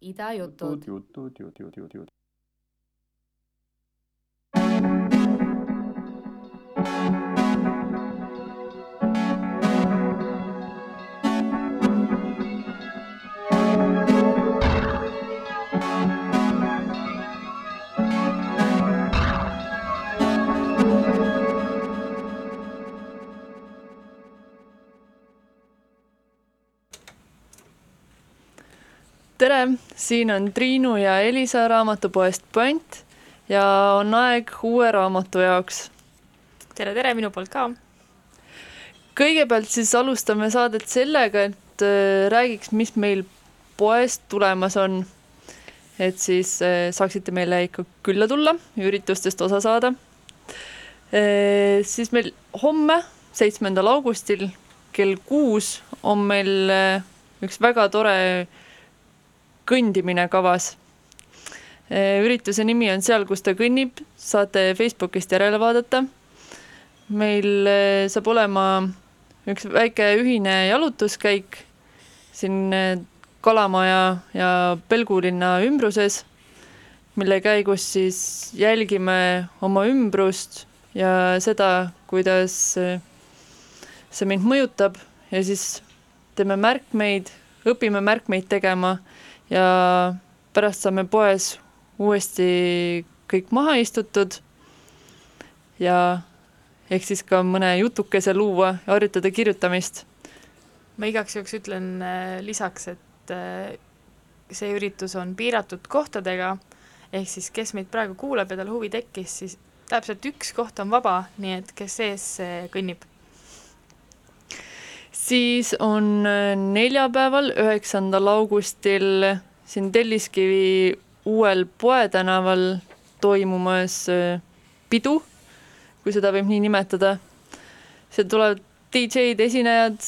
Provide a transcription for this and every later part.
伊达有多丢丢丢丢丢丢。tere, siin on Triinu ja Elisa raamatupoest Punt ja on aeg uue raamatu jaoks. tere, tere minu poolt ka. kõigepealt siis alustame saadet sellega, et äh, räägiks, mis meil poest tulemas on. et siis äh, saaksite meile ikka külla tulla üritustest osa saada. siis meil homme, seitsmendal augustil kell kuus on meil äh, üks väga tore kõndimine kavas. ürituse nimi on Seal, kus ta kõnnib, saate Facebookist järele vaadata. meil eh, saab olema üks väike ühine jalutuskäik siin eh, Kalamaja ja Pelgulinna ümbruses, mille käigus siis jälgime oma ümbrust ja seda, kuidas see mind mõjutab ja siis teeme märkmeid, õpime märkmeid tegema ja pärast saame poes uuesti kõik maha istutud ja ehk siis ka mõne jutukese luua ja harjutada kirjutamist. ma igaks juhuks ütlen äh, lisaks, et äh, see üritus on piiratud kohtadega, ehk siis kes meid praegu kuulab ja tal huvi tekkis, siis täpselt üks koht on vaba, nii et kes ees, see kõnnib. Siis on äh, neljapäeval, üheksandal augustil siin Telliskivi uuel Poetänaval toimumas äh, pidu, kui seda võib nii nimetada. seal tulevad DJ-d, esinejad,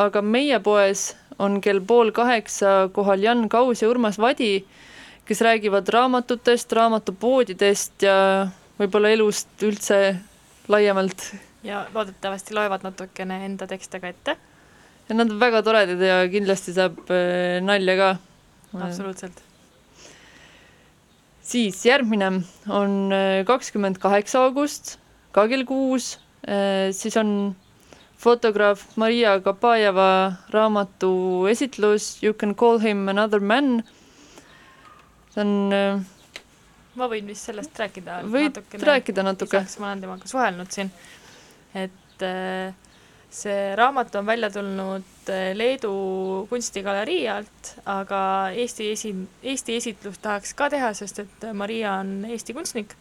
aga meie poes on kell pool kaheksa kohal Jan Kaus ja Urmas Vadi, kes räägivad raamatutest, raamatupoodidest ja võib-olla elust üldse laiemalt ja loodetavasti loevad natukene enda tekste ka ette, nad on väga toredad ja kindlasti saab äh, nalja ka. absoluutselt. siis järgmine on äh, kakskümmend kaheksa august, ka kell kuus, siis on fotograaf Maria Kapajeva raamatu esitlus You can call him another man. see on, ma võin vist sellest rääkida võid rääkida natuke? ma olen temaga suhelnud siin, et äh, see raamat on välja tulnud äh, Leedu kunstigalerii alt, aga Eesti esi, Eesti esitlust tahaks ka teha, sest et Maria on Eesti kunstnik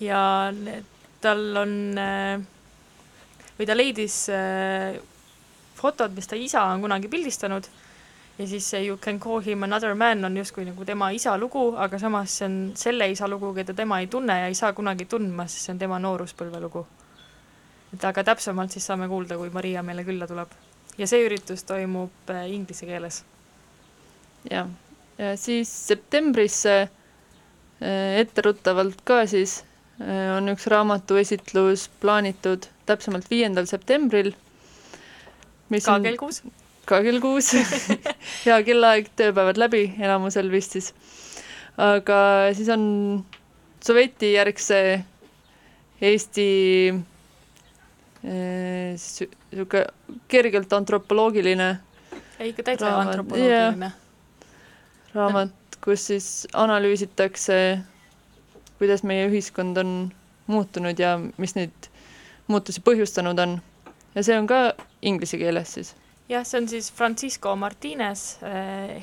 ja tal on äh, või ta leidis fotod, mis ta isa on kunagi pildistanud ja siis see You can call him another man on justkui nagu tema isa lugu, aga samas see on selle isa lugu, keda tema ei tunne ja ei saa kunagi tundma, sest see on tema nooruspõlve lugu. Et aga täpsemalt siis saame kuulda, kui Maria meile külla tuleb. ja see üritus toimub äh, inglise keeles. jah, ja siis septembrisse äh, etteruttavalt ka siis äh, on üks raamatuesitlus plaanitud täpsemalt viiendal septembril. ka kell kuus. ka kell kuus hea kellaaeg, tööpäevad läbi enamusel vist siis. aga siis on sovjetijärgse Eesti sihuke kergelt antropoloogiline ei, ikka täitsa Raamat, antropoloogiline. raamat, kus siis analüüsitakse, kuidas meie ühiskond on muutunud ja mis neid muutusi põhjustanud on. ja see on ka inglise keeles siis. jah, see on siis Francisco Martinez,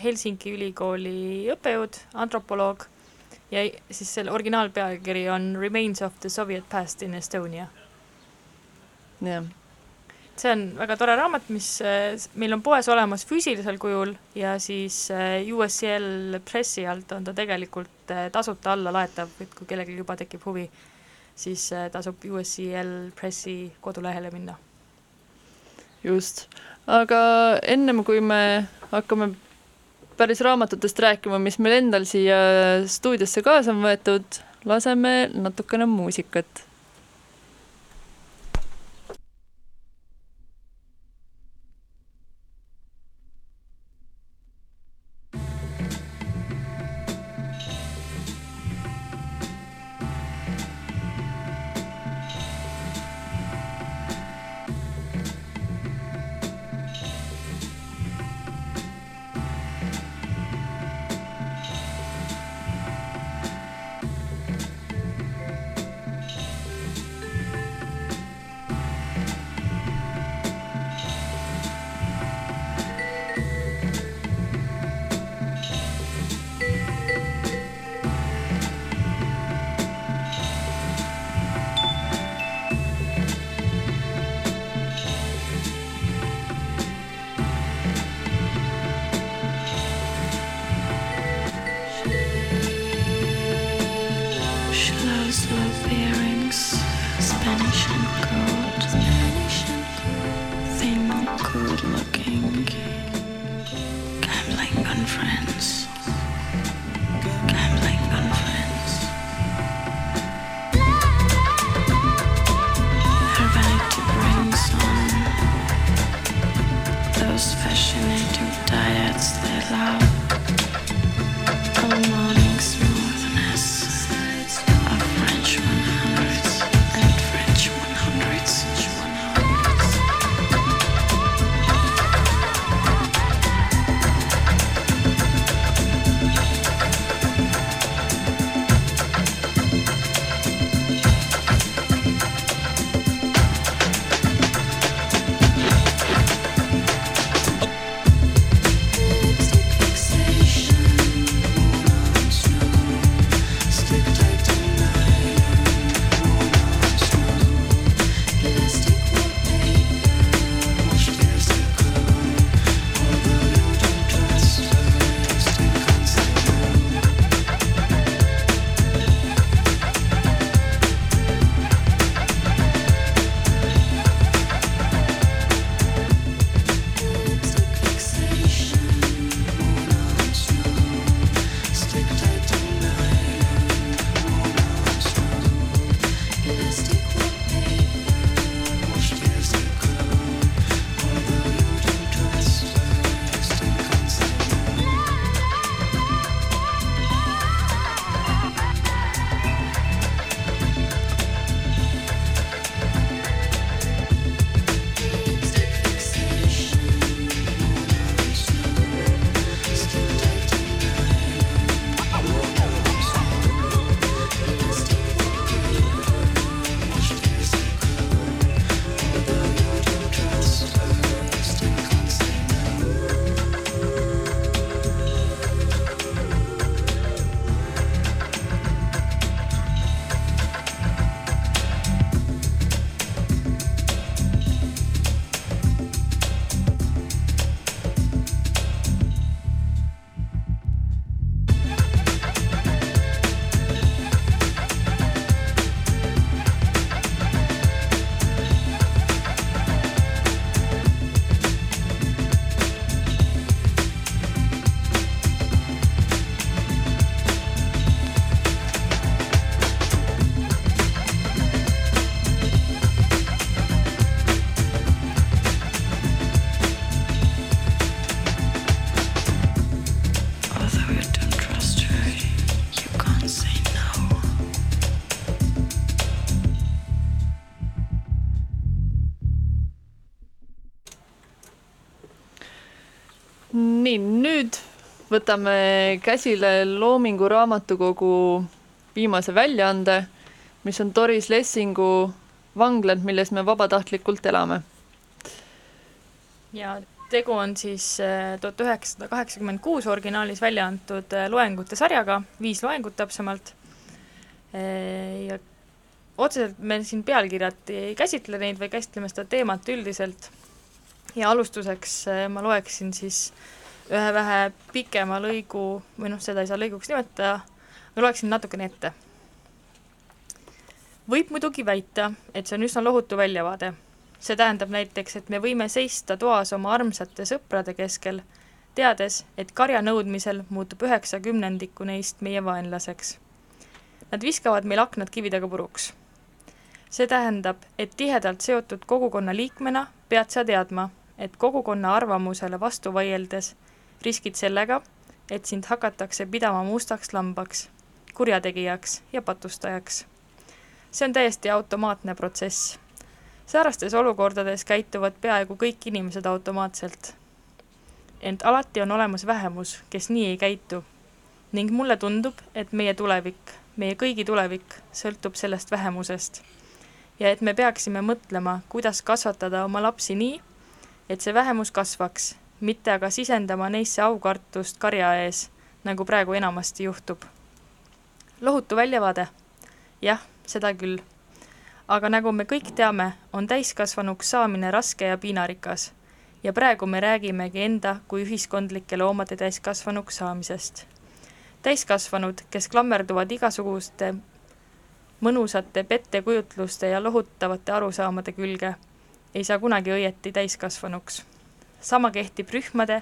Helsingi ülikooli õppejõud, antropoloog ja siis selle originaalpealkiri on Remains of the Soviet Past in Estonia. jah, see on väga tore raamat, mis s- meil on poes olemas füüsilisel kujul ja siis äh, USCL Pressi alt on ta tegelikult äh, tasuta alla laetav, et kui kellelgi juba tekib huvi, siis tasub USCL Pressi kodulehele minna. just. aga ennem kui me hakkame päris raamatutest rääkima, mis meil endal siia stuudiosse kaasa on võetud, laseme natukene muusikat võtame käsile Loomingu Raamatukogu viimase väljaande, mis on Doris Lessingu Vangland, milles me vabatahtlikult elame. ja tegu on siis äh, tuhat üheksasada kaheksakümmend kuus originaalis välja antud äh, loengute sarjaga, viis loengut täpsemalt. ja otseselt me siin pealkirjati ei käsitle neid, vaid käsitleme seda teemat üldiselt. ja alustuseks äh, ma loeksin siis ühe vähe pikema lõigu, või noh, seda ei saa lõiguks nimetada, ma loeksin natukene ette. võib muidugi väita, et see on üsna lohutu väljavaade see tähendab näiteks, et me võime seista toas oma armsate sõprade keskel, teades, et karja nõudmisel muutub üheksa kümnendikku neist meie vaenlaseks. Nad viskavad meil aknad kividega puruks. see tähendab, et tihedalt seotud kogukonna liikmena pead sa teadma, et kogukonna arvamusele vastu vaieldes riskid sellega, et sind hakatakse pidama mustaks lambaks, kurjategijaks ja patustajaks. see on täiesti automaatne protsess säärastes olukordades käituvad peaaegu kõik inimesed automaatselt. ent alati on olemas vähemus, kes nii ei käitu. ning mulle tundub, et meie tulevik, meie kõigi tulevik sõltub sellest vähemusest. ja et me peaksime mõtlema, kuidas kasvatada oma lapsi nii, et see vähemus kasvaks, mitte aga sisendama neisse aukartust karja ees, nagu praegu enamasti juhtub. lohutu väljavaade? jah, seda küll aga nagu me kõik teame, on täiskasvanuks saamine raske ja piinarikas. ja praegu me räägimegi enda kui ühiskondlike loomade täiskasvanuks saamisest. täiskasvanud, kes klammerduvad igasuguste mõnusate pettekujutluste ja lohutavate arusaamade külge, ei saa kunagi õieti täiskasvanuks. Sama kehtib rühmade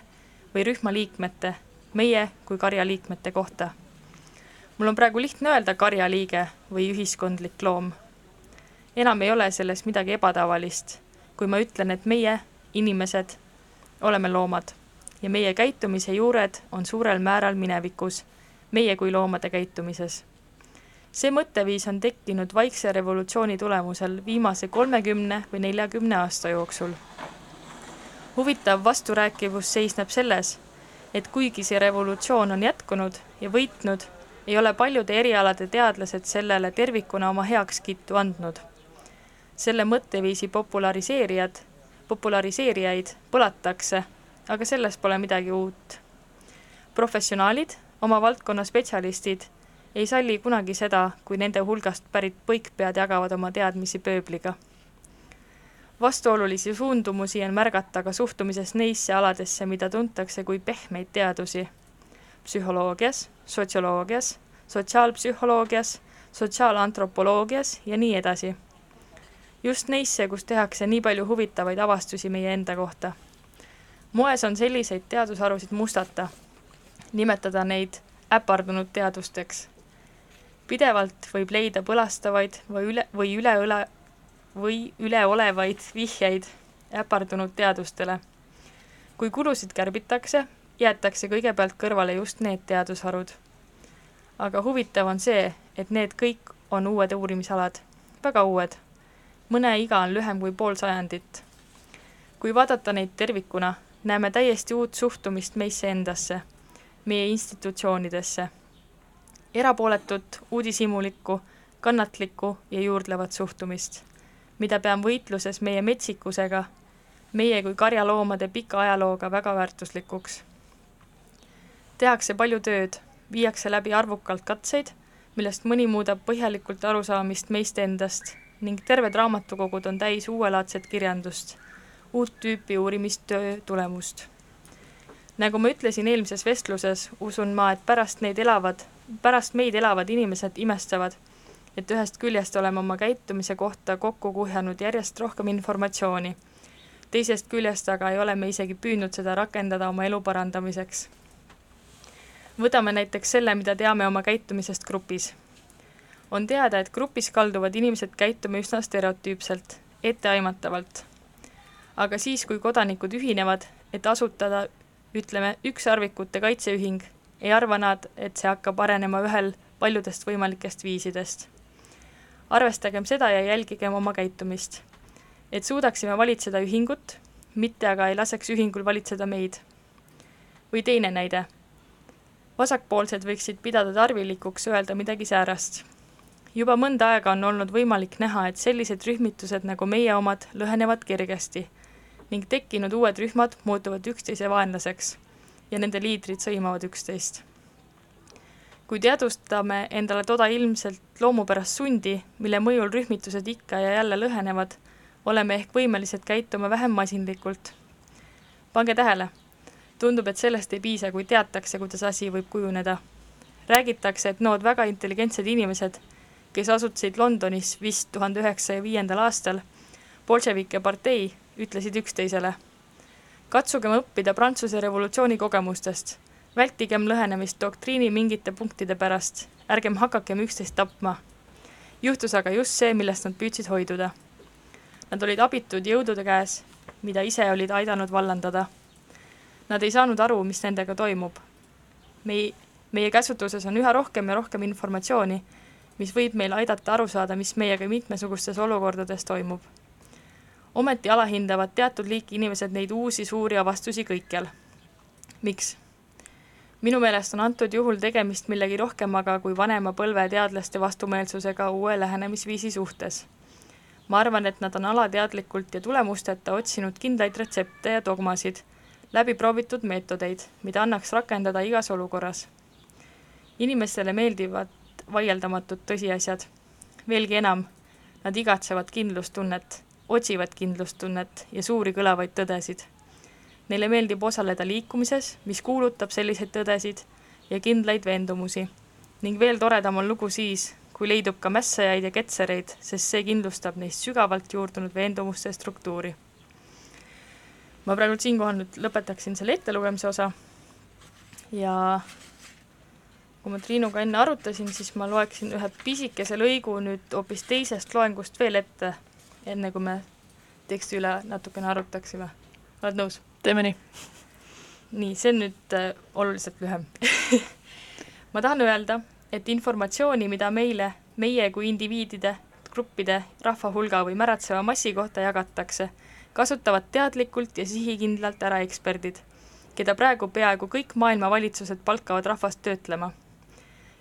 või rühma liikmete, meie kui karjaliikmete kohta. mul on praegu lihtne öelda karjaliige või ühiskondlik loom. enam ei ole selles midagi ebatavalist, kui ma ütlen, et meie, inimesed, oleme loomad ja meie käitumise juured on suurel määral minevikus, meie kui loomade käitumises see mõtteviis on tekkinud vaikse revolutsiooni tulemusel viimase kolmekümne või neljakümne aasta jooksul. Huvitav vasturääkivus seisneb selles, et kuigi see revolutsioon on jätkunud ja võitnud, ei ole paljude erialade teadlased sellele tervikuna oma heakskiitu andnud. selle mõtteviisi populariseerijad, populariseerijaid põlatakse, aga selles pole midagi uut. professionaalid, oma valdkonna spetsialistid ei salli kunagi seda, kui nende hulgast pärit põikpead jagavad oma teadmisi pööbliga. Vastuolulisi suundumusi on märgata ka suhtumises neisse aladesse, mida tuntakse kui pehmeid teadusi. psühholoogias, sotsioloogias, sotsiaalpsühholoogias, sotsiaalantropoloogias ja nii edasi. just neisse, kus tehakse nii palju huvitavaid avastusi meie enda kohta. moes on selliseid teadusharusid mustata, nimetada neid äpardunud teadusteks pidevalt võib leida põlastavaid või üle, või üle õle, või üleolevaid vihjeid äpardunud teadustele. kui kulusid kärbitakse, jäetakse kõigepealt kõrvale just need teadusharud. aga huvitav on see, et need kõik on uued uurimisalad, väga uued. mõne iga on lühem kui pool sajandit. kui vaadata neid tervikuna, näeme täiesti uut suhtumist meisse endasse, meie institutsioonidesse erapooletut, uudishimulikku, kannatlikku ja juurdlevat suhtumist, mida pean võitluses meie metsikusega, meie kui karjaloomade pika ajalooga väga väärtuslikuks. tehakse palju tööd, viiakse läbi arvukalt katseid, millest mõni muudab põhjalikult arusaamist meist endast ning terved raamatukogud on täis uuelaadset kirjandust, uut tüüpi uurimistöö tulemust. nagu ma ütlesin eelmises vestluses, usun ma, et pärast neid elavad pärast meid elavad inimesed imestavad, et ühest küljest oleme oma käitumise kohta kokku kuhjanud järjest rohkem informatsiooni. teisest küljest aga ei ole me isegi püüdnud seda rakendada oma elu parandamiseks. võtame näiteks selle, mida teame oma käitumisest grupis. on teada, et grupis kalduvad inimesed käituma üsna stereotüüpselt, etteaimatavalt. aga siis, kui kodanikud ühinevad, et asutada ütleme, ükssarvikute kaitseühing ei arva nad, et see hakkab arenema ühel paljudest võimalikest viisidest. Arvestagem seda ja jälgigem oma käitumist. et suudaksime valitseda ühingut, mitte aga ei laseks ühingul valitseda meid. või teine näide. vasakpoolsed võiksid pidada tarvilikuks öelda midagi säärast. juba mõnda aega on olnud võimalik näha, et sellised rühmitused nagu meie omad lõhenevad kergesti ning tekkinud uued rühmad muutuvad üksteise vaenlaseks ja nende liidrid sõimavad üksteist. kui teadvustame endale toda ilmselt loomupärast sundi, mille mõjul rühmitused ikka ja jälle lõhenevad, oleme ehk võimelised käituma vähem masinlikult. pange tähele, tundub, et sellest ei piisa, kui teatakse, kuidas asi võib kujuneda. räägitakse, et nood väga intelligentsed inimesed, kes asutasid Londonis vist tuhande üheksasaja viiendal aastal, bolševike partei, ütlesid üksteisele katsugem õppida Prantsuse revolutsiooni kogemustest. Vältigem lõhenemist doktriini mingite punktide pärast, ärgem hakakem üksteist tapma. juhtus aga just see, millest nad püüdsid hoiduda. Nad olid abitud jõudude käes, mida ise olid aidanud vallandada. Nad ei saanud aru, mis nendega toimub. mei-, meie käsutuses on üha rohkem ja rohkem informatsiooni, mis võib meil aidata aru saada, mis meiega mitmesugustes olukordades toimub ometi alahindavad teatud liiki inimesed neid uusi suuri avastusi kõikjal. miks? Minu meelest on antud juhul tegemist millegi rohkemaga kui vanema põlve teadlaste vastumeelsusega uue lähenemisviisi suhtes. ma arvan, et nad on alateadlikult ja tulemusteta otsinud kindlaid retsepte ja dogmasid, läbiproovitud meetodeid, mida annaks rakendada igas olukorras. inimestele meeldivad vaieldamatult tõsiasjad. veelgi enam, nad igatsevad kindlustunnet otsivad kindlustunnet ja suuri kõlavaid tõdesid. Neile meeldib osaleda liikumises, mis kuulutab selliseid tõdesid ja kindlaid veendumusi. ning veel toredam on lugu siis, kui leidub ka mässajaid ja ketsereid, sest see kindlustab neist sügavalt juurdunud veendumuste struktuuri. ma praegu siinkohal nüüd lõpetaksin selle ettelugemise osa ja kui ma Triinuga enne arutasin, siis ma loeksin ühe pisikese lõigu nüüd hoopis teisest loengust veel ette, enne kui me teksti üle natukene arutaksime. oled nõus? Teeme nii. nii, see on nüüd äh, oluliselt lühem ma tahan öelda, et informatsiooni, mida meile, meie kui indiviidide, gruppide, rahva hulga või märatseva massi kohta jagatakse, kasutavad teadlikult ja sihikindlalt ära eksperdid, keda praegu peaaegu kõik maailma valitsused palkavad rahvast töötlema.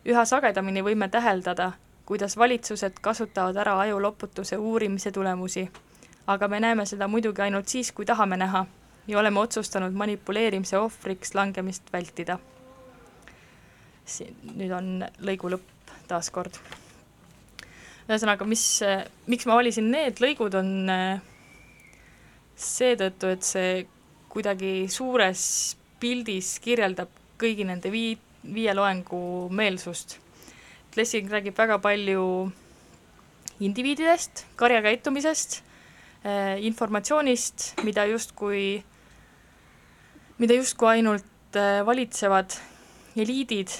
üha sagedamini võime täheldada, kuidas valitsused kasutavad ära ajuloputuse uurimise tulemusi. aga me näeme seda muidugi ainult siis, kui tahame näha ja oleme otsustanud manipuleerimise ohvriks langemist vältida. siin, nüüd on lõigu lõpp taas kord. ühesõnaga, mis, miks ma valisin need lõigud, on äh, seetõttu, et see kuidagi suures pildis kirjeldab kõigi nende vii-, viie loengu meelsust. Lessing räägib väga palju indiviididest, karjakäitumisest, eh, informatsioonist, mida justkui, mida justkui ainult eh, valitsevad eliidid,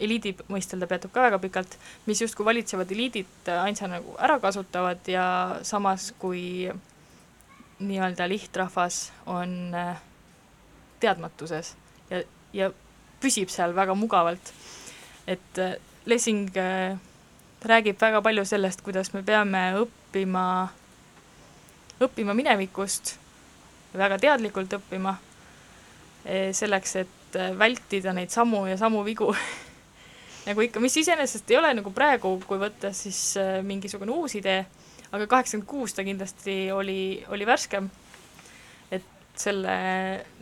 eliidi mõistel ta peatub ka väga pikalt, mis justkui valitsevad eliidid ainsana nagu ära kasutavad ja samas, kui nii-öelda lihtrahvas on äh, teadmatuses ja, ja püsib seal väga mugavalt. et äh, Lessing äh, räägib väga palju sellest, kuidas me peame õppima, õppima minevikust, väga teadlikult õppima, selleks, et vältida neid samu ja samu vigu nagu ikka, mis iseenesest ei ole nagu praegu, kui võtta siis mingisugune uus idee aga kaheksakümmend kuus ta kindlasti oli, oli värskem. et selle,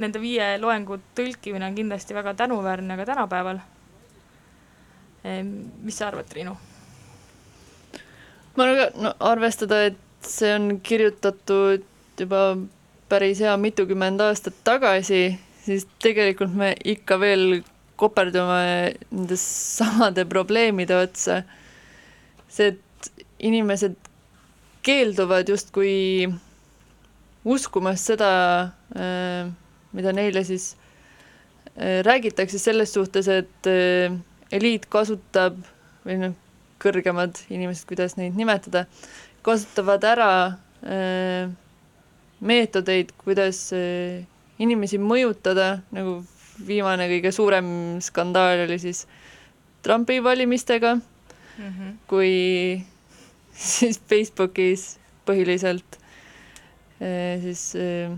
nende viie loengu tõlkimine on kindlasti väga tänuväärne ka tänapäeval. mis sa arvad, Triinu? ma arvan, no arvestada, et see on kirjutatud juba päris hea mitukümmend aastat tagasi, siis tegelikult me ikka veel koperdume nende samade probleemide otsa. see, et inimesed keelduvad justkui uskumast seda, äh, mida neile siis äh, räägitakse selles suhtes, et äh, eliit kasutab või noh, kõrgemad inimesed, kuidas neid nimetada, kasutavad ära meetodeid, kuidas inimesi mõjutada, nagu viimane kõige suurem skandaal oli siis Trumpi valimistega mm, -hmm. kui siis Facebookis põhiliselt eh, siis eh,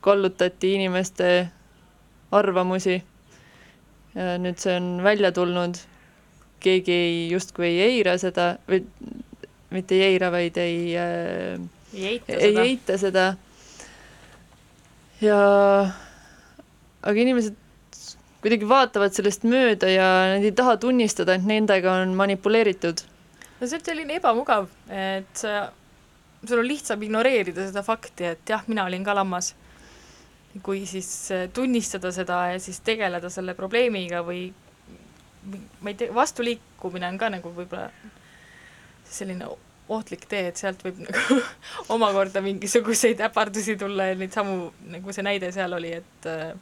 kallutati inimeste arvamusi. ja nüüd see on välja tulnud, keegi ei, justkui ei eira seda või mitte ei eira, vaid ei äh, ei eita ei seda. eita seda. Ja aga inimesed kuidagi vaatavad sellest mööda ja nad ei taha tunnistada, et nendega on manipuleeritud. No see on selline ebamugav, et sul on lihtsam ignoreerida seda fakti, et jah, mina olin ka lammas, kui siis eh, tunnistada seda ja siis tegeleda selle probleemiga või ma ei tea, vastuliikumine on ka nagu võib-olla selline ohtlik tee, et sealt võib nagu omakorda mingisuguseid äpardusi tulla ja neid samu, nagu see näide seal oli, et äh,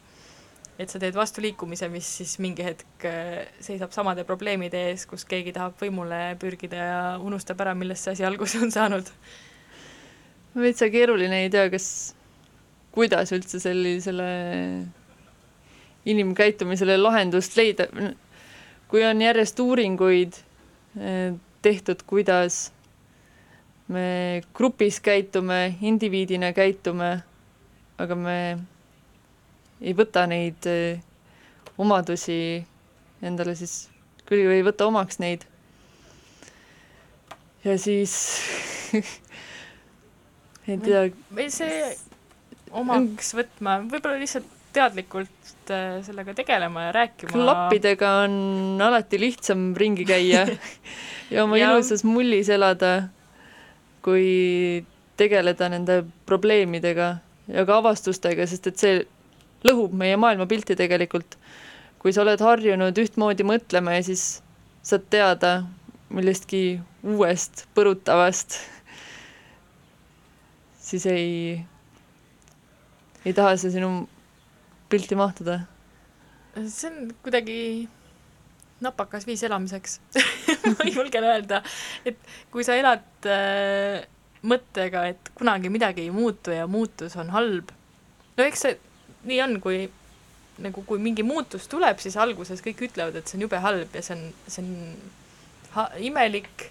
et sa teed vastuliikumise, mis siis mingi hetk äh, seisab samade probleemide ees, kus keegi tahab võimule pürgida ja unustab ära, millest see asi alguse on saanud. veitsa keeruline, ei tea, kas, kuidas üldse sellisele inimkäitumisele lahendust leida. kui on järjest uuringuid äh, tehtud, kuidas me grupis käitume, indiviidina käitume, aga me ei võta neid eh, omadusi endale siis, küll ei võta omaks neid. ja siis ei tea. või see omaks võtma, võib-olla lihtsalt teadlikult äh, sellega tegelema ja rääkima. klappidega on alati lihtsam ringi käia ja oma ja... ilusas mullis elada, kui tegeleda nende probleemidega ja ka avastustega, sest et see lõhub meie maailmapilti tegelikult. kui sa oled harjunud ühtmoodi mõtlema ja siis saad teada millestki uuest, põrutavast, siis ei, ei taha see sinu pilti mahtuda. see on kuidagi napakas viis elamiseks ma julgen öelda, et kui sa elad äh, mõttega, et kunagi midagi ei muutu ja muutus on halb, no eks see nii on, kui nagu kui mingi muutus tuleb, siis alguses kõik ütlevad, et see on jube halb ja see on, see on imelik,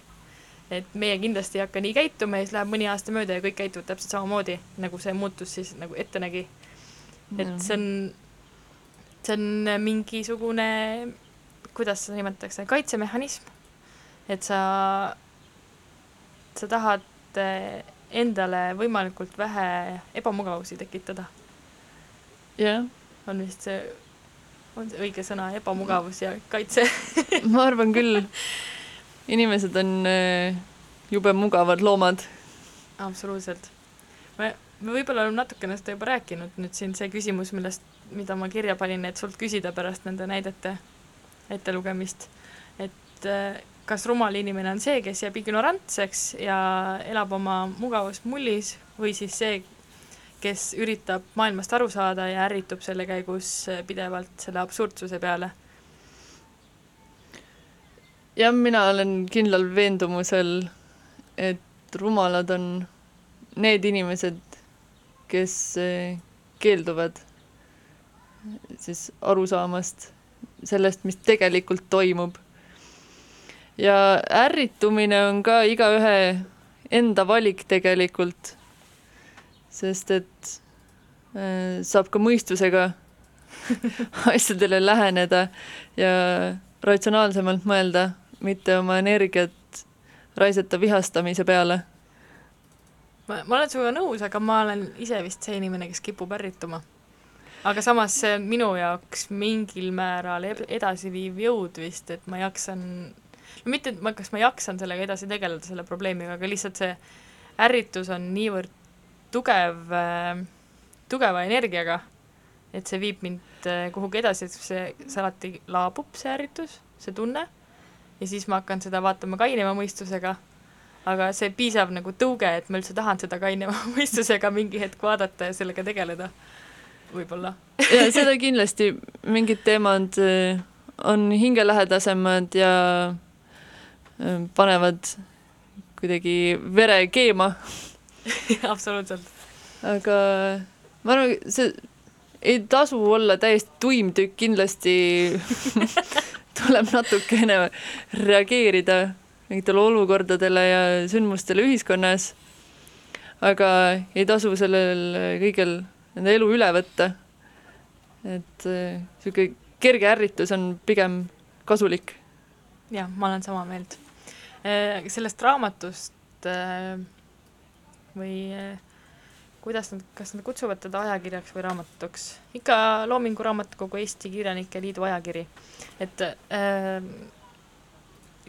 et meie kindlasti ei hakka nii käituma ja siis läheb mõni aasta mööda ja kõik käituvad täpselt samamoodi, nagu see muutus siis nagu ette nägi. et see on, see on mingisugune, kuidas seda nimetatakse, kaitsemehhanism. et sa, sa tahad eh, endale võimalikult vähe ebamugavusi tekitada. jah on vist see, on see õige sõna, ebamugavus ja kaitse ma arvan küll. inimesed on äh, jube mugavad loomad. absoluutselt. me, me võib-olla oleme natukene seda juba rääkinud, nüüd siin see küsimus, millest, mida ma kirja panin, et sult küsida pärast nende näidete ettelugemist, et äh, kas rumal inimene on see, kes jääb ignorantseks ja elab oma mugavusmullis või siis see, kes üritab maailmast aru saada ja ärritub selle käigus pidevalt selle absurdsuse peale. jah, mina olen kindlal veendumusel, et rumalad on need inimesed, kes eh, keelduvad siis aru saamast sellest, mis tegelikult toimub. ja ärritumine on ka igaühe enda valik tegelikult sest et äh, saab ka mõistusega asjadele läheneda ja ratsionaalsemalt mõelda, mitte oma energiat raisata vihastamise peale. ma, ma olen sinuga nõus, aga ma olen ise vist see inimene, kes kipub ärrituma. Aga samas see minu jaoks mingil määral edasiviiv jõud vist, et ma jaksan, no mitte, et ma, kas ma jaksan sellega edasi tegeleda, selle probleemiga, aga lihtsalt see ärritus on niivõrd tugev, äh, tugeva energiaga, et see viib mind äh, kuhugi edasi, et see, see alati laabub, see ärritus, see tunne, ja siis ma hakkan seda vaatama kainema mõistusega, aga see piisav nagu tõuge, et ma üldse tahan seda kainema mõistusega mingi hetk vaadata ja sellega tegeleda, võib-olla. ja seda kindlasti, mingid teemad äh, on hingelähedasemad ja panevad kuidagi vere keema absoluutselt. aga ma arvan, see ei tasu olla täiesti tuim tükk, kindlasti tuleb natukene reageerida mingitele olukordadele ja sündmustele ühiskonnas. aga ei tasu sellel kõigel enda elu üle võtta. et niisugune äh, kerge ärritus on pigem kasulik. jah, ma olen sama meelt. Äh, sellest raamatust äh, või kuidas nad, kas nad kutsuvad teda ajakirjaks või raamatuks? ikka Loomingu Raamatukogu Eesti Kirjanike Liidu ajakiri. et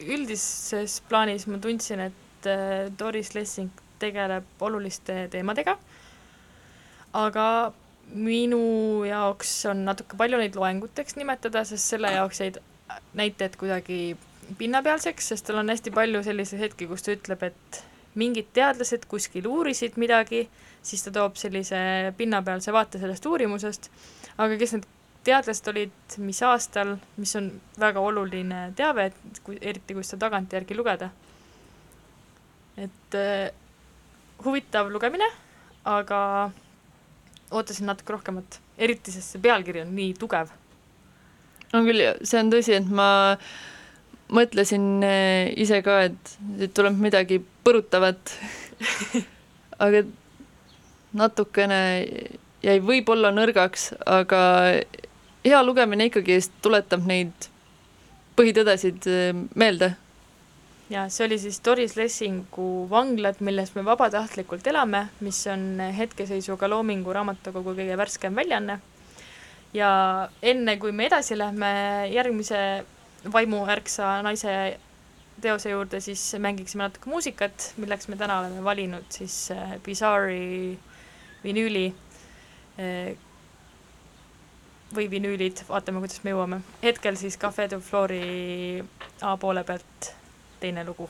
üldises plaanis ma tundsin, et Doris Lessing tegeleb oluliste teemadega, aga minu jaoks on natuke palju neid loenguteks nimetada, sest selle jaoks jäid näited kuidagi pinnapealseks, sest tal on hästi palju selliseid hetki, kus ta ütleb, et mingid teadlased kuskil uurisid midagi, siis ta toob sellise pinnapealse vaate sellest uurimusest, aga kes need teadlased olid, mis aastal, mis on väga oluline teave, et kui, eriti kui seda tagantjärgi lugeda. et äh, huvitav lugemine, aga ootasin natuke rohkemat, eriti sest see pealkiri on nii tugev. on küll, see on tõsi, et ma mõtlesin äh, ise ka, et, et tuleb midagi põrutavat aga natukene jäi võib-olla nõrgaks, aga hea lugemine ikkagi tuletab neid põhitõdesid äh, meelde. Ja see oli siis Doris Lessingu Vanglad, milles me vabatahtlikult elame, mis on hetkeseisuga Loomingu Raamatukogu kõige värskem väljaanne. ja enne, kui me edasi lähme järgmise vaimuärksa naise teose juurde, siis mängiksime natuke muusikat, milleks me täna oleme valinud siis äh, Bizarre'i vinüüli äh, või vinüülid, vaatame, kuidas me jõuame. hetkel siis Cafe du Flori A poole pealt teine lugu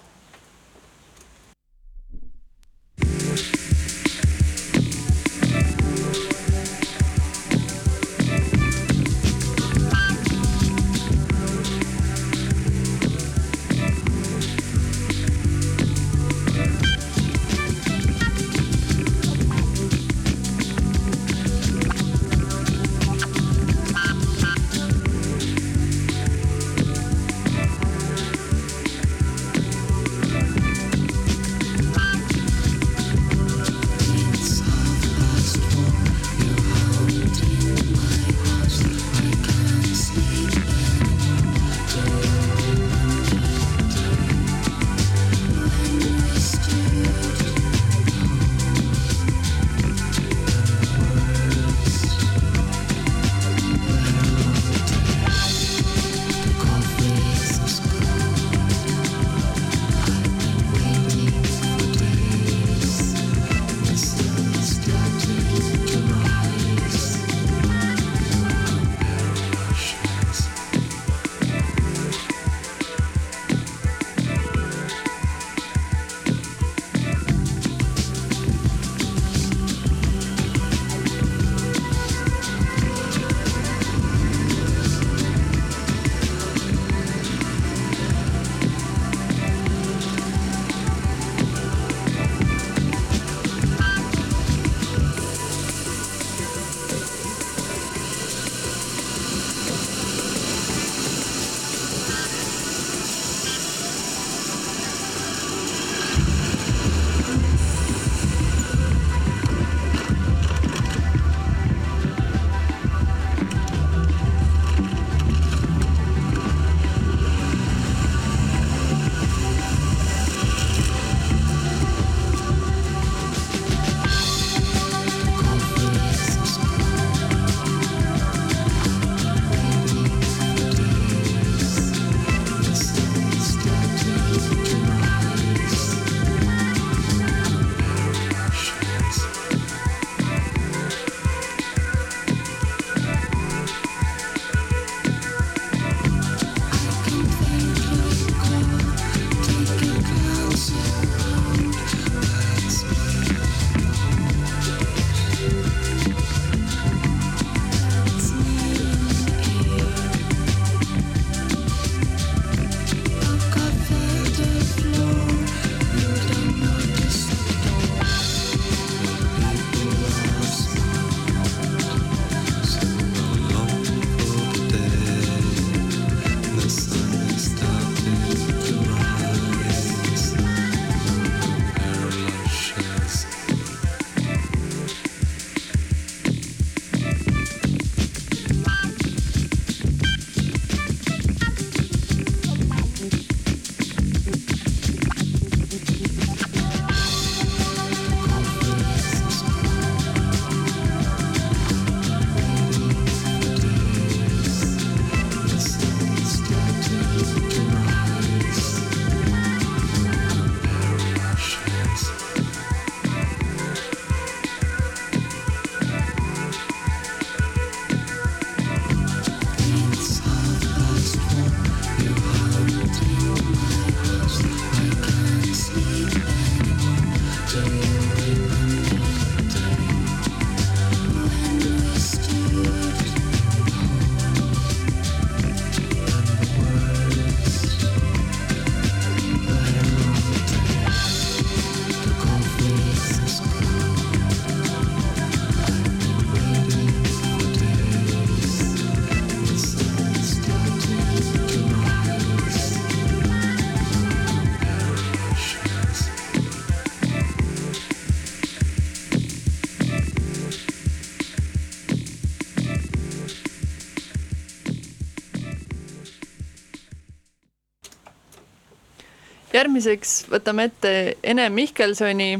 järgmiseks võtame ette Ene Mihkelsoni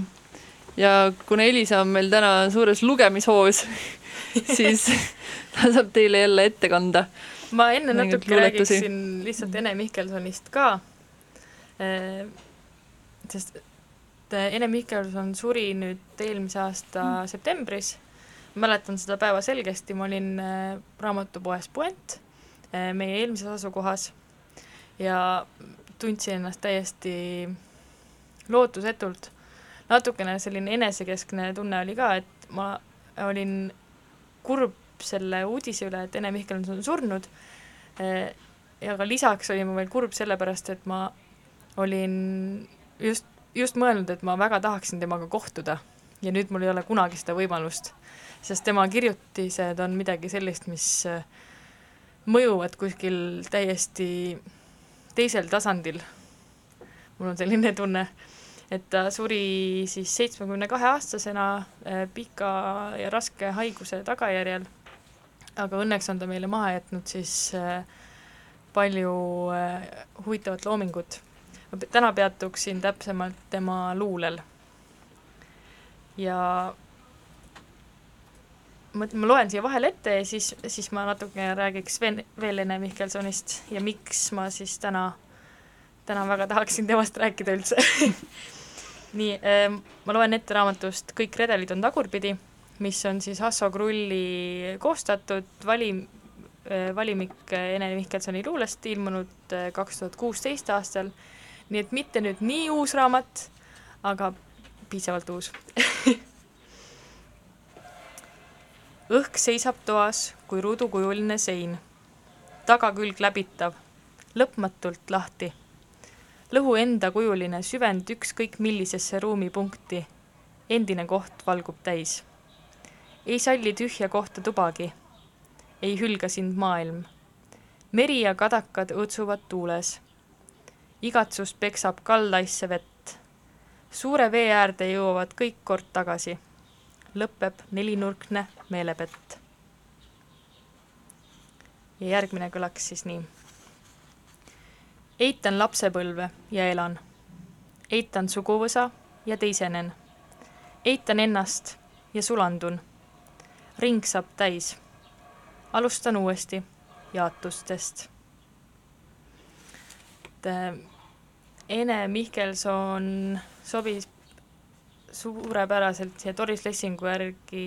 ja kuna Elisa on meil täna suures lugemishoos, siis ta saab teile jälle ette kanda. ma enne natuke luuletusi. räägiksin lihtsalt Ene Mihkelsonist ka, sest et Ene Mihkelson suri nüüd eelmise aasta mm. septembris, mäletan seda päeva selgesti, ma olin äh, raamatupoes Puent, äh, meie eelmises asukohas, ja tundsin ennast täiesti lootusetult. natukene selline enesekeskne tunne oli ka, et ma olin kurb selle uudise üle, et Ene Mihkelson on surnud, ja ka lisaks olin ma veel kurb sellepärast, et ma olin just, just mõelnud, et ma väga tahaksin temaga kohtuda ja nüüd mul ei ole kunagi seda võimalust, sest tema kirjutised on midagi sellist, mis mõjuvad kuskil täiesti teisel tasandil. mul on selline tunne, et ta suri siis seitsmekümne kahe aastasena äh, pika ja raske haiguse tagajärjel, aga õnneks on ta meile maha jätnud siis äh, palju huvitavat loomingut ma täna peatuksin täpsemalt tema luulel. ja ma, ma loen siia vahele ette ja siis, siis ma natuke räägiks veel, veel Ene Mihkelsonist ja miks ma siis täna, täna väga tahaksin temast rääkida üldse. Nii, ma loen ette raamatust Kõik redelid on tagurpidi, mis on siis Hasso Krulli koostatud valim, valimik Ene Mihkelsoni luulest, ilmunud kaks tuhat kuusteist aastal. Nii et mitte nüüd nii uus raamat, aga piisavalt uus õhk seisab toas kui ruudukujuline sein, tagakülg läbitav, lõpmatult lahti. lõhu endakujuline süvend ükskõik millisesse ruumipunkti, endine koht valgub täis. ei salli tühja kohta tubagi, ei hülga sind maailm. meri ja kadakad õõtsuvad tuules igatsus peksab kallaisse vett. suure vee äärde jõuavad kõik kord tagasi. Lõpeb nelinurkne meelepett. ja järgmine kõlaks siis nii. eitan lapsepõlve ja elan. eitan suguvõsa ja teisenen. eitan ennast ja sulandun. ring saab täis. alustan uuesti jaotustest äh, Ene Mihkelson sobis suurepäraselt siia Doris Lessingu järgi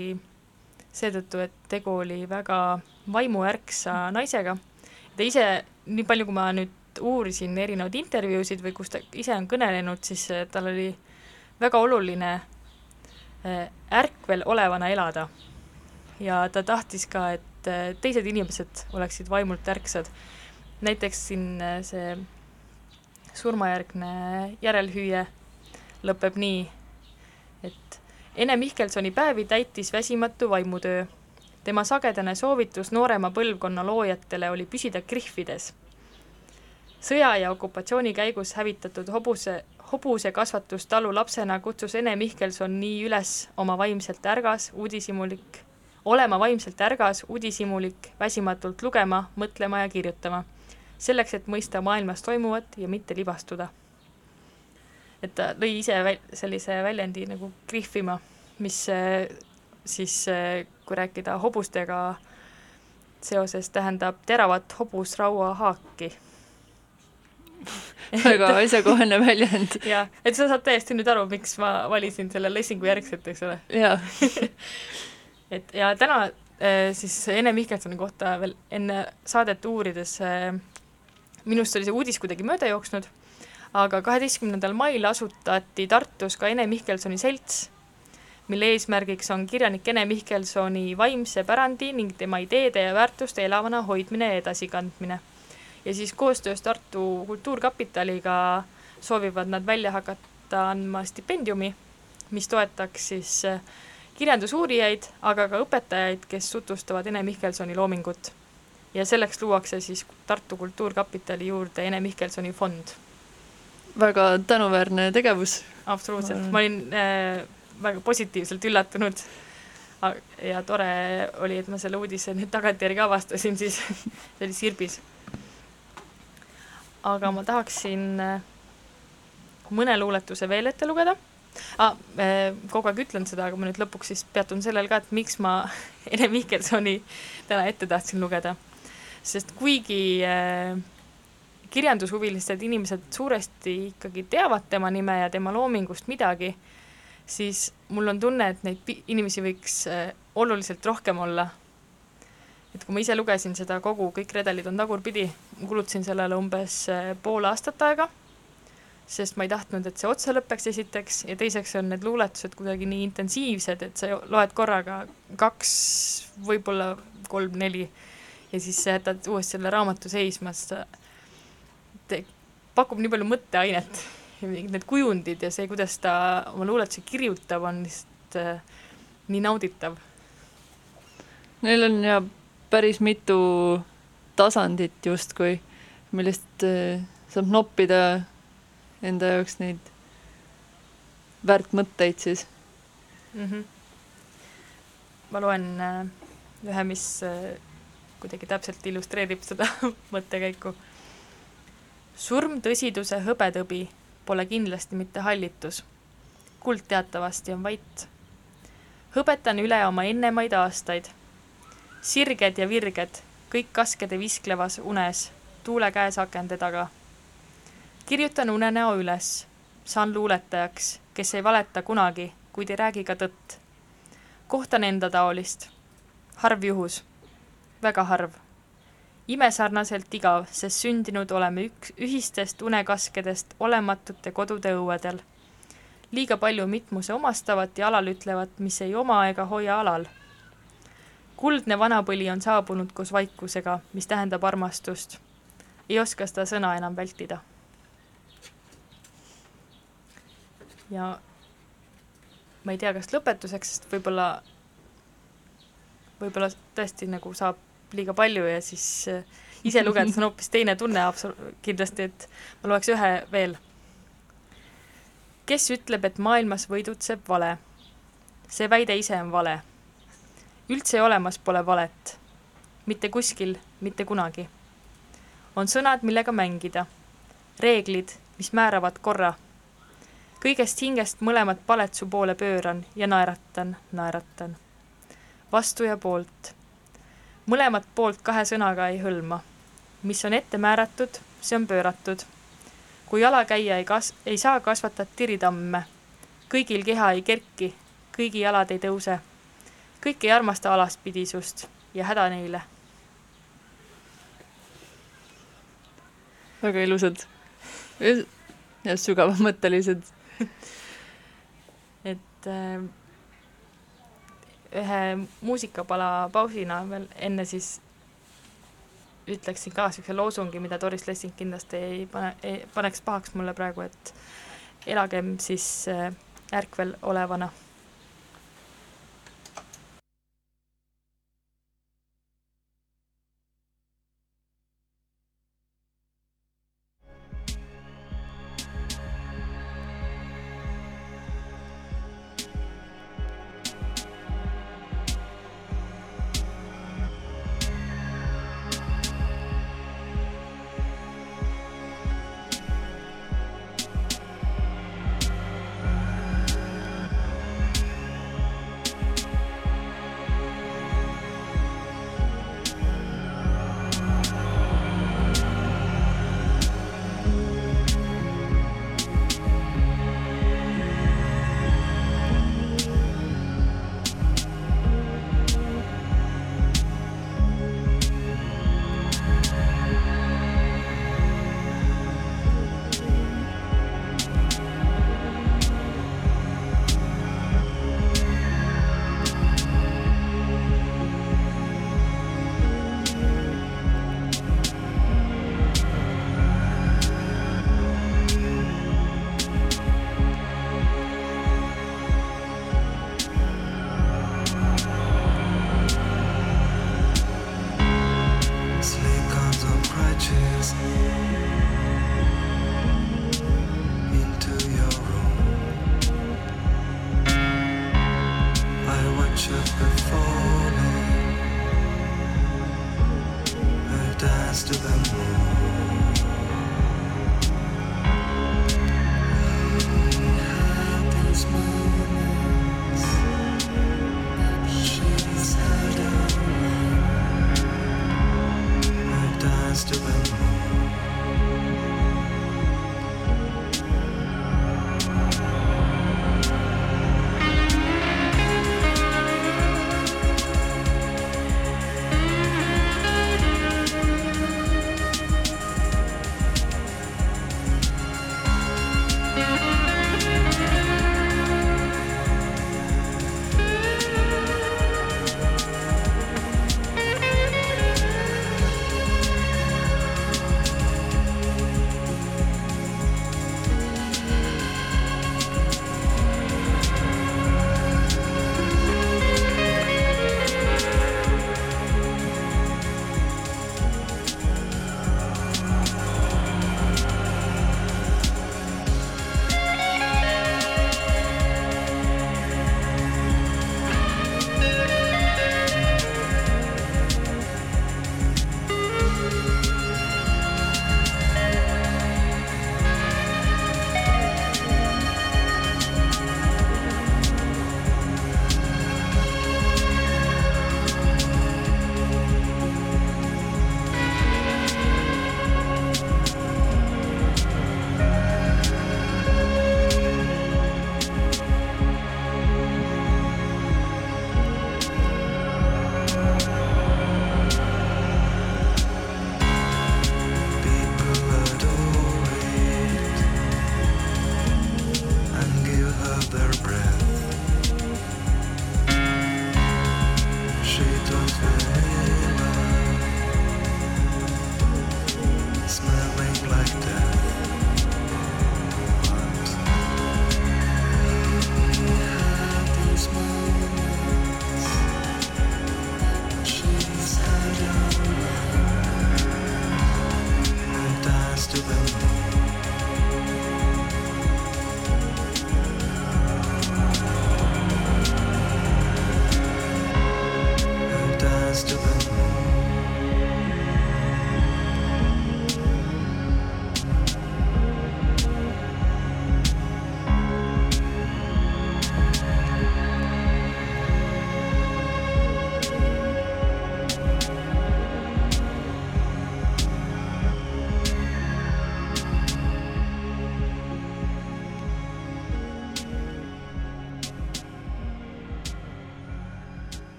seetõttu, et tegu oli väga vaimuärksa naisega. ta ise, nii palju kui ma nüüd uurisin erinevaid intervjuusid või kus ta ise on kõnelenud, siis äh, tal oli väga oluline äh, ärkvel olevana elada. ja ta tahtis ka, et teised inimesed oleksid vaimult ärksad. näiteks siin see surmajärgne järelhüüe lõpeb nii, et Ene Mihkelsoni päevi täitis väsimatu vaimutöö. tema sagedane soovitus noorema põlvkonna loojatele oli püsida krihvides. sõja ja okupatsiooni käigus hävitatud hobuse, hobusekasvatustalu lapsena kutsus Ene Mihkelson nii üles oma vaimselt ärgas, uudishimulik, olema vaimselt ärgas, uudishimulik, väsimatult lugema, mõtlema ja kirjutama selleks, et mõista maailmas toimuvat ja mitte libastuda. Et ta lõi ise väl-, sellise väljendi nagu krihvima, mis siis, kui rääkida hobustega seoses, tähendab teravat hobusraua haaki väga asjakohane väljend. jah, et sa saad täiesti nüüd aru, miks ma valisin selle Lessingu järgselt, eks ole. jaa. et ja täna äh, siis Ene Mihkelsoni kohta veel enne saadet uurides minust oli see uudis kuidagi mööda jooksnud, aga kaheteistkümnendal mail asutati Tartus ka Ene Mihkelsoni selts, mille eesmärgiks on kirjanik Ene Mihkelsoni vaimse pärandi ning tema ideede ja väärtuste elavana hoidmine ja edasikandmine. ja siis koostöös Tartu Kultuurkapitaliga soovivad nad välja hakata andma stipendiumi, mis toetaks siis äh, kirjandusuurijaid, aga ka õpetajaid, kes tutvustavad Ene Mihkelsoni loomingut ja selleks luuakse siis Tartu Kultuurkapitali juurde Ene Mihkelsoni fond. Väga tänuväärne tegevus. absoluutselt, ma olin äh, väga positiivselt üllatunud ja tore oli, et ma selle uudise nüüd tagantjärgi avastasin, siis see oli Sirbis. aga ma tahaksin äh, mõne luuletuse veel ette lugeda ah,. kogu aeg ütlen seda, aga ma nüüd lõpuks siis peatun sellel ka, et miks ma Ene Mihkelsoni täna ette tahtsin lugeda. sest kuigi äh, kirjandushuvilised inimesed suuresti ikkagi teavad tema nime ja tema loomingust midagi, siis mul on tunne, et neid inimesi võiks äh, oluliselt rohkem olla. et kui ma ise lugesin seda kogu Kõik redelid on tagurpidi, kulutasin sellele umbes äh, pool aastat aega sest ma ei tahtnud, et see otsa lõpeks esiteks ja teiseks on need luuletused kuidagi nii intensiivsed, et sa loed korraga kaks, võib-olla kolm-neli ja siis sa jätad uuesti selle raamatu seisma, sest pakub nii palju mõtteainet ja need kujundid ja see, kuidas ta oma luuletusi kirjutab, on lihtsalt äh, nii nauditav. Neil on ja päris mitu tasandit justkui, millest äh, saab noppida enda jaoks neid väärt mõtteid siis mm. -hmm. ma loen äh, ühe, mis äh, kuidagi täpselt illustreerib seda mõttekäiku. Surm tõsiduse hõbetõbi pole kindlasti mitte hallitus. kuld teatavasti on vait. hõbetan üle oma ennemaid aastaid. sirged ja virged, kõik kaskede visklevas unes, tuule käes akende taga kirjutan unenäo üles, saan luuletajaks, kes ei valeta kunagi, kuid ei räägi ka tõtt. kohtan enda taolist. harv juhus, väga harv. Imesarnaselt igav, sest sündinud oleme üks ühistest unekaskedest olematute kodude õuedel. liiga palju mitmuse omastavat ja alal ütlevat, mis ei oma ega hoia alal. kuldne vanapõli on saabunud koos vaikusega, mis tähendab armastust. ei oska seda sõna enam vältida ja ma ei tea, kas lõpetuseks, sest võib-olla, võib-olla tõesti nagu saab liiga palju ja siis äh, ise lugedes on hoopis teine tunne absol-, kindlasti, et ma loeks ühe veel. kes ütleb, et maailmas võidutseb vale? see väide ise on vale. üldse olemas pole valet. mitte kuskil, mitte kunagi. on sõnad, millega mängida. reeglid, mis määravad korra kõigest hingest mõlemat palet su poole pööran ja naeratan, naeratan. vastu ja poolt. Mõlemat poolt kahe sõnaga ei hõlma. mis on ette määratud, see on pööratud. kui jalakäija ei kas-, ei saa kasvatada tiritamme, kõigil keha ei kerki, kõigi jalad ei tõuse. kõik ei armasta alaspidisust ja häda neile. väga ilusad ja sügavamõttelised et äh, ühe muusikapala pausina veel enne siis ütleksin ka niisuguse loosungi, mida Doris Lessing kindlasti ei pane, paneks pahaks mulle praegu, et elagem siis äh, ärkvel olevana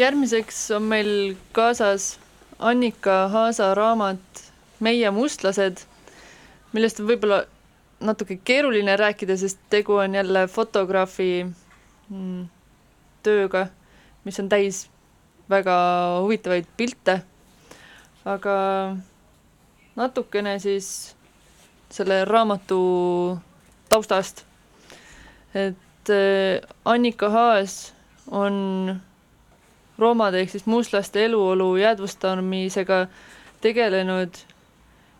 järgmiseks on meil kaasas Annika Haasa raamat Meie mustlased, millest on võib-olla natuke keeruline rääkida, sest tegu on jälle fotograafi mm, tööga, mis on täis väga huvitavaid pilte, aga natukene siis selle raamatu taustast. et äh, Annika Haas on roomade ehk siis mustlaste eluolu jäädvustamisega tegelenud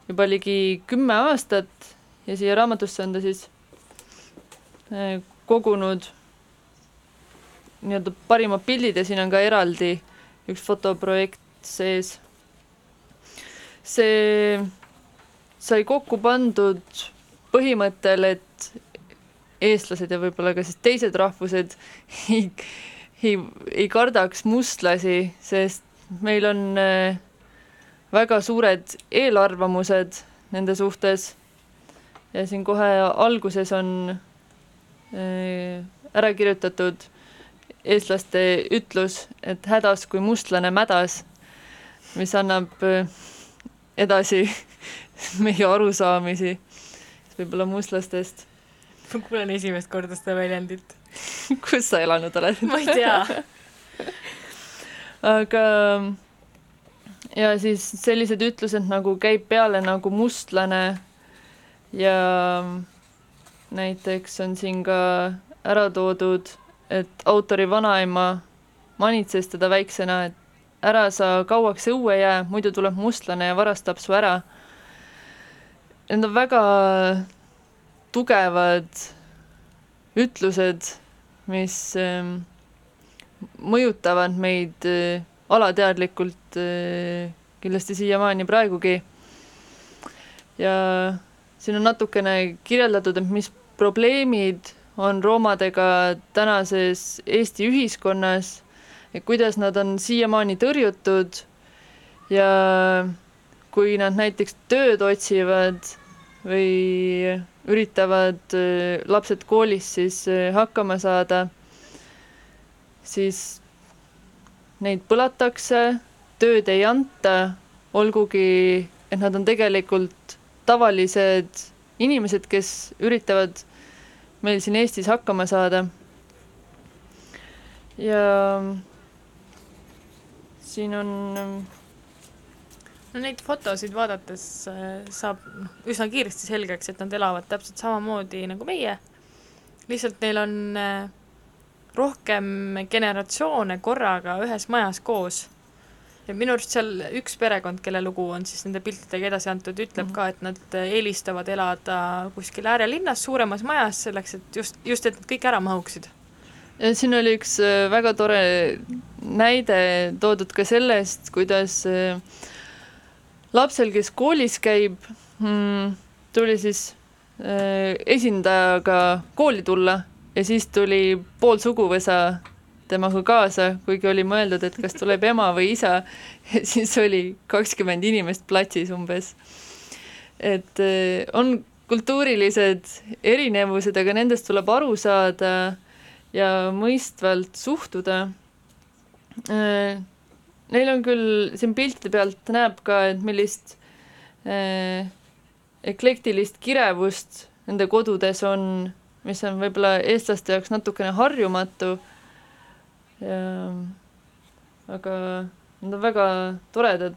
juba ligi kümme aastat ja siia raamatusse on ta siis äh, kogunud nii-öelda parimad pildid ja siin on ka eraldi üks fotoprojekt sees. see sai kokku pandud põhimõttel, et eestlased ja võib-olla ka siis teised rahvused ei, ei, ei kardaks mustlasi, sest meil on äh, väga suured eelarvamused nende suhtes. ja siin kohe alguses on äh, ära kirjutatud eestlaste ütlus, et hädas kui mustlane mädas, mis annab äh, edasi meie arusaamisi võib-olla mustlastest. ma kuulen esimest korda seda väljendit. kus sa elanud oled? ma ei tea. aga ja siis sellised ütlused nagu käib peale nagu mustlane ja näiteks on siin ka ära toodud, et autori vanaema manitses teda väiksena, et ära sa kauaks õue jää, muidu tuleb mustlane ja varastab su ära. Need on väga tugevad ütlused, mis ähm, mõjutavad meid äh, alateadlikult äh, kindlasti siiamaani praegugi. ja siin on natukene kirjeldatud, et mis probleemid on roomadega tänases Eesti ühiskonnas, kuidas nad on siiamaani tõrjutud ja kui nad näiteks tööd otsivad või üritavad äh, lapsed koolis siis äh, hakkama saada, siis neid põlatakse, tööd ei anta, olgugi et nad on tegelikult tavalised inimesed, kes üritavad meil siin Eestis hakkama saada. ja siin on no neid fotosid vaadates äh, saab noh, üsna kiiresti selgeks, et nad elavad täpselt samamoodi nagu meie, lihtsalt neil on äh, rohkem generatsioone korraga ühes majas koos. ja minu arust seal üks perekond, kelle lugu on siis nende piltidega edasi antud, ütleb Mhm. ka, et nad äh, eelistavad elada kuskil äärelinnas suuremas majas, selleks et just, just, et nad kõik ära mahuksid. ja siin oli üks väga tore näide toodud ka sellest, kuidas äh, lapsel, kes koolis käib, tuli siis äh, esindajaga kooli tulla ja siis tuli pool suguvõsa temaga kaasa, kuigi oli mõeldud, et kas tuleb ema või isa, siis oli kakskümmend inimest platsis umbes. et äh, on kultuurilised erinevused, aga nendest tuleb aru saada ja mõistvalt suhtuda. Neil on küll siin piltide pealt näeb ka, et millist äh, eklektilist kirevust nende kodudes on, mis on võib-olla eestlaste jaoks natukene harjumatu. aga nad on väga toredad.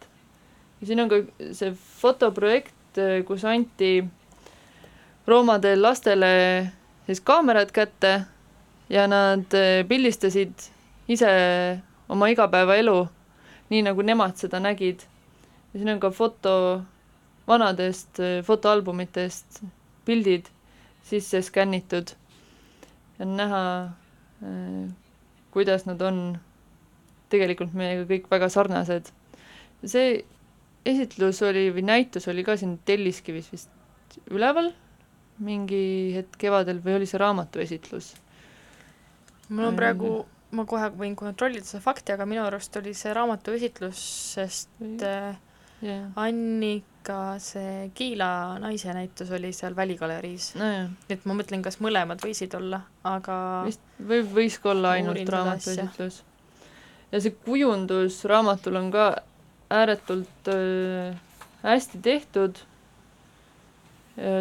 ja siin on ka see fotoprojekt, kus anti roomade lastele siis kaamerad kätte ja nad eh, pildistasid ise oma igapäevaelu, nii nagu nemad seda nägid. ja siin on ka foto vanadest eh, fotoalbumitest pildid sisse skännitud. ja on näha, eh, kuidas nad on tegelikult meiega kõik väga sarnased. see esitlus oli või näitus oli ka siin Telliskivis vist üleval mingi hetk kevadel või oli see raamatuesitlus? mul on praegu, ma kohe võin kontrollida seda fakti, aga minu arust oli see raamatuesitlus, sest äh, jah, Annika, see Kiila naise näitus oli seal Väligaleriis. nii et ma mõtlen, kas mõlemad võisid olla, aga vist või võis ka olla ainult uurin seda raamatuesitlus. ja see kujundus raamatul on ka ääretult äh, hästi tehtud.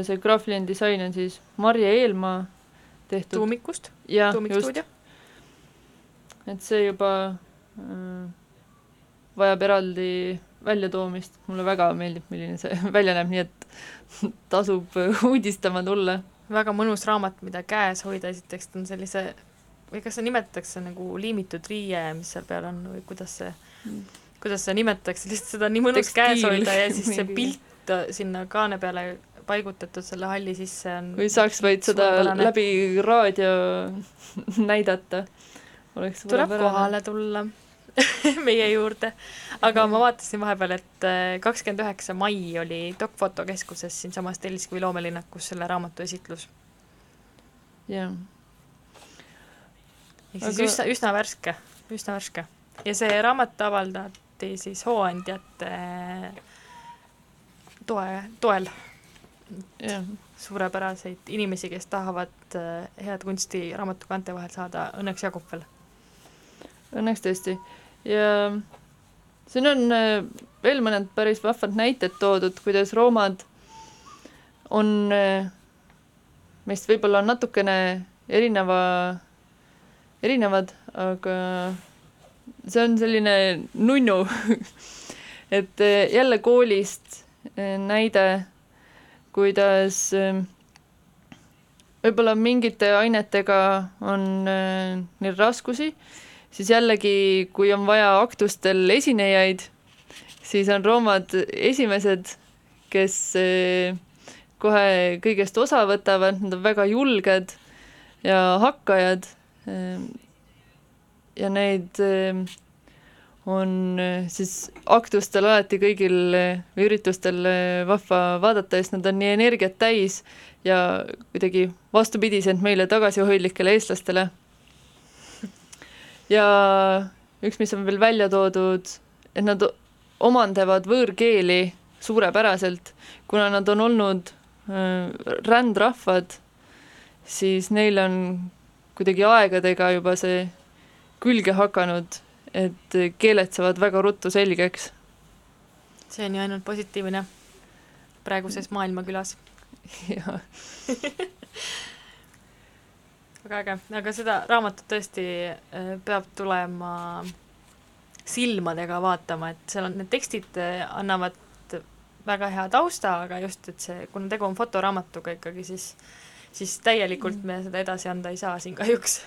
see graafiline disain on siis Marje Eelmaa tehtud. tuumikust, tuumikstuudio. Et see juba äh, vajab eraldi väljatoomist, mulle väga meeldib, milline see välja näeb, nii et tasub uudistama tulla. väga mõnus raamat, mida käes hoida, esiteks ta on sellise või kas seda nimetatakse nagu liimitud riie, mis seal peal on või kuidas see, kuidas seda nimetatakse, lihtsalt seda on nii mõnus Tekstiil. käes hoida ja siis see pilt sinna kaane peale paigutatud selle halli sisse on kui saaks vaid seda läbi raadio näidata, oleks tuleb kohale tulla meie juurde. aga ma vaatasin vahepeal, et kakskümmend üheksa mai oli Doc Foto keskuses siinsamas Telliskivi loomelinnakus selle raamatu esitlus. jah, ehk siis Aga- üsna, üsna värske, üsna värske. ja see raamat avaldati siis hooandjate toe, toel. jah, suurepäraseid inimesi, kes tahavad äh, head kunsti raamatukaante vahel saada, õnneks jagub veel. Õnneks tõesti. ja siin on äh, veel mõned päris vahvad näited toodud, kuidas roomad on äh, meist võib-olla natukene erineva, erinevad, aga see on selline nunnu et äh, jälle koolist näide, kuidas võib-olla mingite ainetega on neil raskusi, siis jällegi, kui on vaja aktustel esinejaid, siis on roomad esimesed, kes eh, kohe kõigest osa võtavad, nad on väga julged ja hakkajad. ja neid eh, on eh, siis aktustel alati kõigil eh, üritustel eh, vahva vaadata, sest nad on nii energiat täis ja kuidagi vastupidiselt meile tagasihoidlikele eestlastele ja üks, mis on veel välja toodud, et nad omandavad võõrkeeli suurepäraselt, kuna nad on olnud äh, rändrahvad, siis neil on kuidagi aegadega juba see külge hakanud, et keeled saavad väga ruttu selgeks. see on ju ainult positiivne praeguses maailmakülas. ja väga äge, aga seda raamatut tõesti äh, peab tulema silmadega vaatama, et seal on, need tekstid äh, annavad väga hea tausta, aga just, et see, kuna tegu on fotoraamatuga ikkagi, siis siis täielikult me seda edasi anda ei saa siin kahjuks.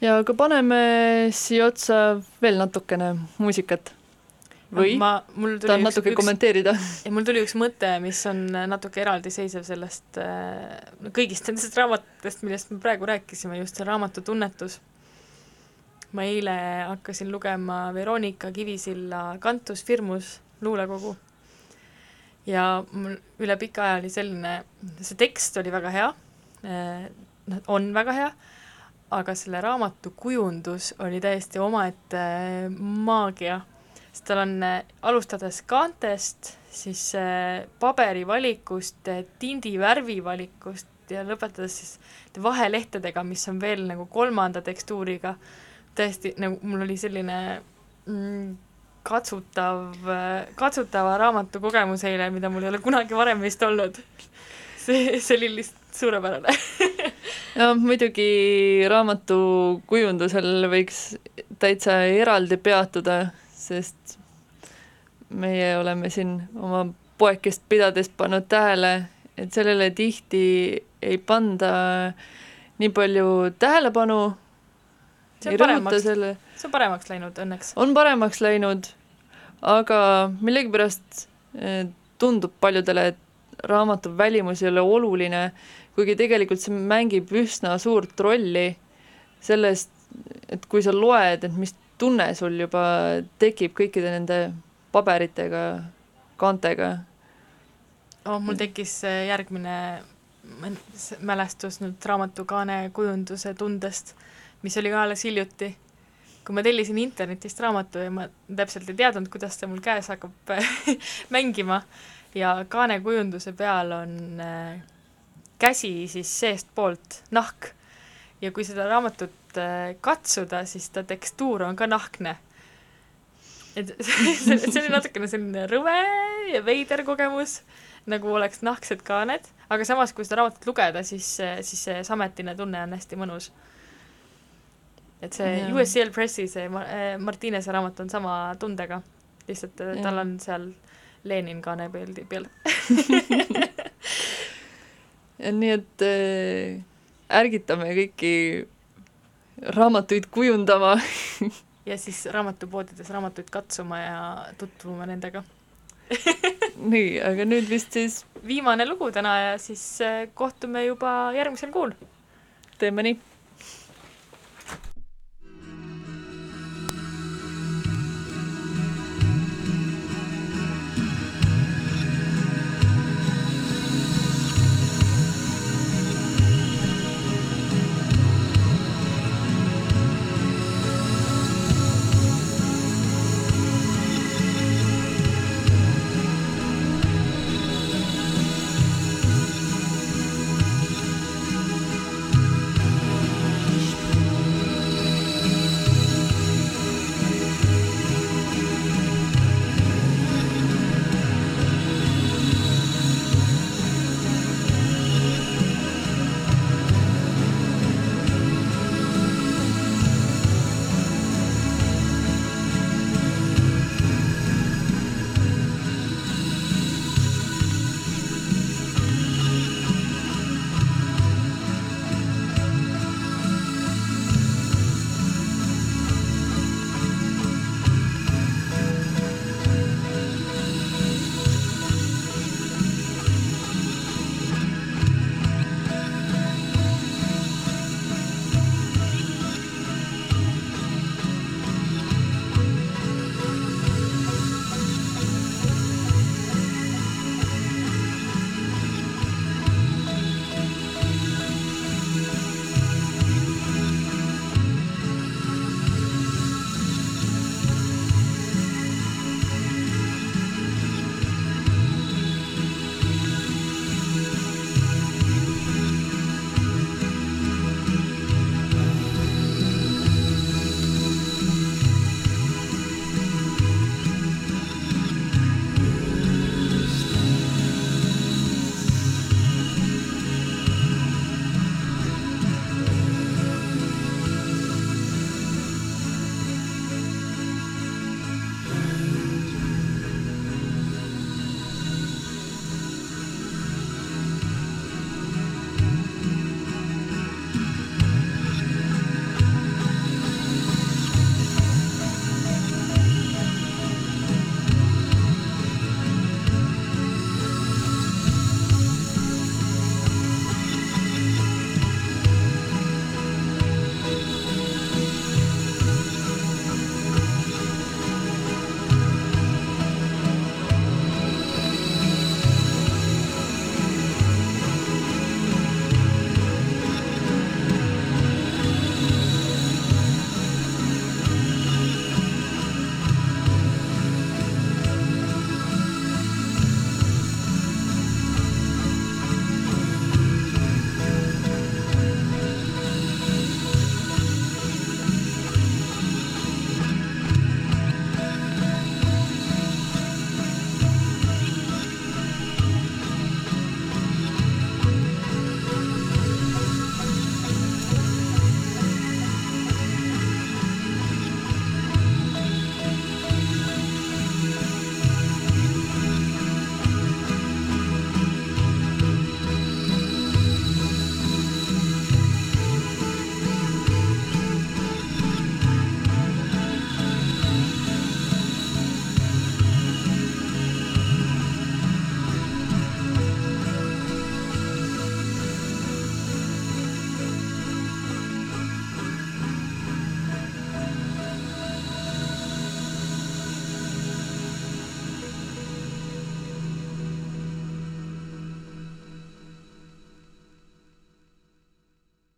ja aga paneme siia otsa veel natukene muusikat. Või ma, mul tahad natuke üks, kommenteerida? mul tuli üks mõte, mis on natuke eraldiseisev sellest äh, kõigist nendest raamatutest, millest me praegu rääkisime, just see raamatu tunnetus. ma eile hakkasin lugema Veronika Kivisilla Kantus firmus luulekogu ja mul üle pika aja oli selline, see tekst oli väga hea, noh, on väga hea, aga selle raamatu kujundus oli täiesti omaette maagia, sest tal on, alustades kaantest, siis paberi valikust, tindi värvi valikust ja lõpetades siis vahelehtedega, mis on veel nagu kolmanda tekstuuriga, täiesti nagu mul oli selline mm, katsutav, katsutava raamatu kogemus eile, mida mul ei ole kunagi varem vist olnud. see, see oli lihtsalt suurepärane. Ja muidugi raamatu kujundusel võiks täitsa eraldi peatuda, sest meie oleme siin oma poekest pidades pannud tähele, et sellele tihti ei panda nii palju tähelepanu, ei rõhuta selle see on paremaks läinud õnneks. on paremaks läinud, aga millegipärast eh, tundub paljudele, et raamatu välimus ei ole oluline, kuigi tegelikult see mängib üsna suurt rolli sellest, et kui sa loed, et mis tunne sul juba tekib kõikide nende paberitega, kaantega. oh, mul tekkis järgmine mälestus nüüd raamatu kaane kujunduse tundest, mis oli ka alles hiljuti kui ma tellisin internetist raamatu ja ma täpselt ei teadnud, kuidas see mul käes hakkab mängima ja kaanekujunduse peal on äh, käsi siis seestpoolt nahk ja kui seda raamatut äh, katsuda, siis ta tekstuur on ka nahkne. et see, see oli natukene selline rõve ja veider kogemus, nagu oleks nahksed kaaned, aga samas, kui seda raamatut lugeda, siis, siis see sametine tunne on hästi mõnus et see ja. USCL Pressi see äh, Martinese raamat on sama tundega, lihtsalt ja. tal on seal Lenin kaanepildi peal ja nii, et äh, ärgitame kõiki raamatuid kujundama. Ja siis raamatupoodides raamatuid katsuma ja tutvuma nendega. Nii, aga nüüd vist siis viimane lugu täna ja siis äh, kohtume juba järgmisel kuul. teeme nii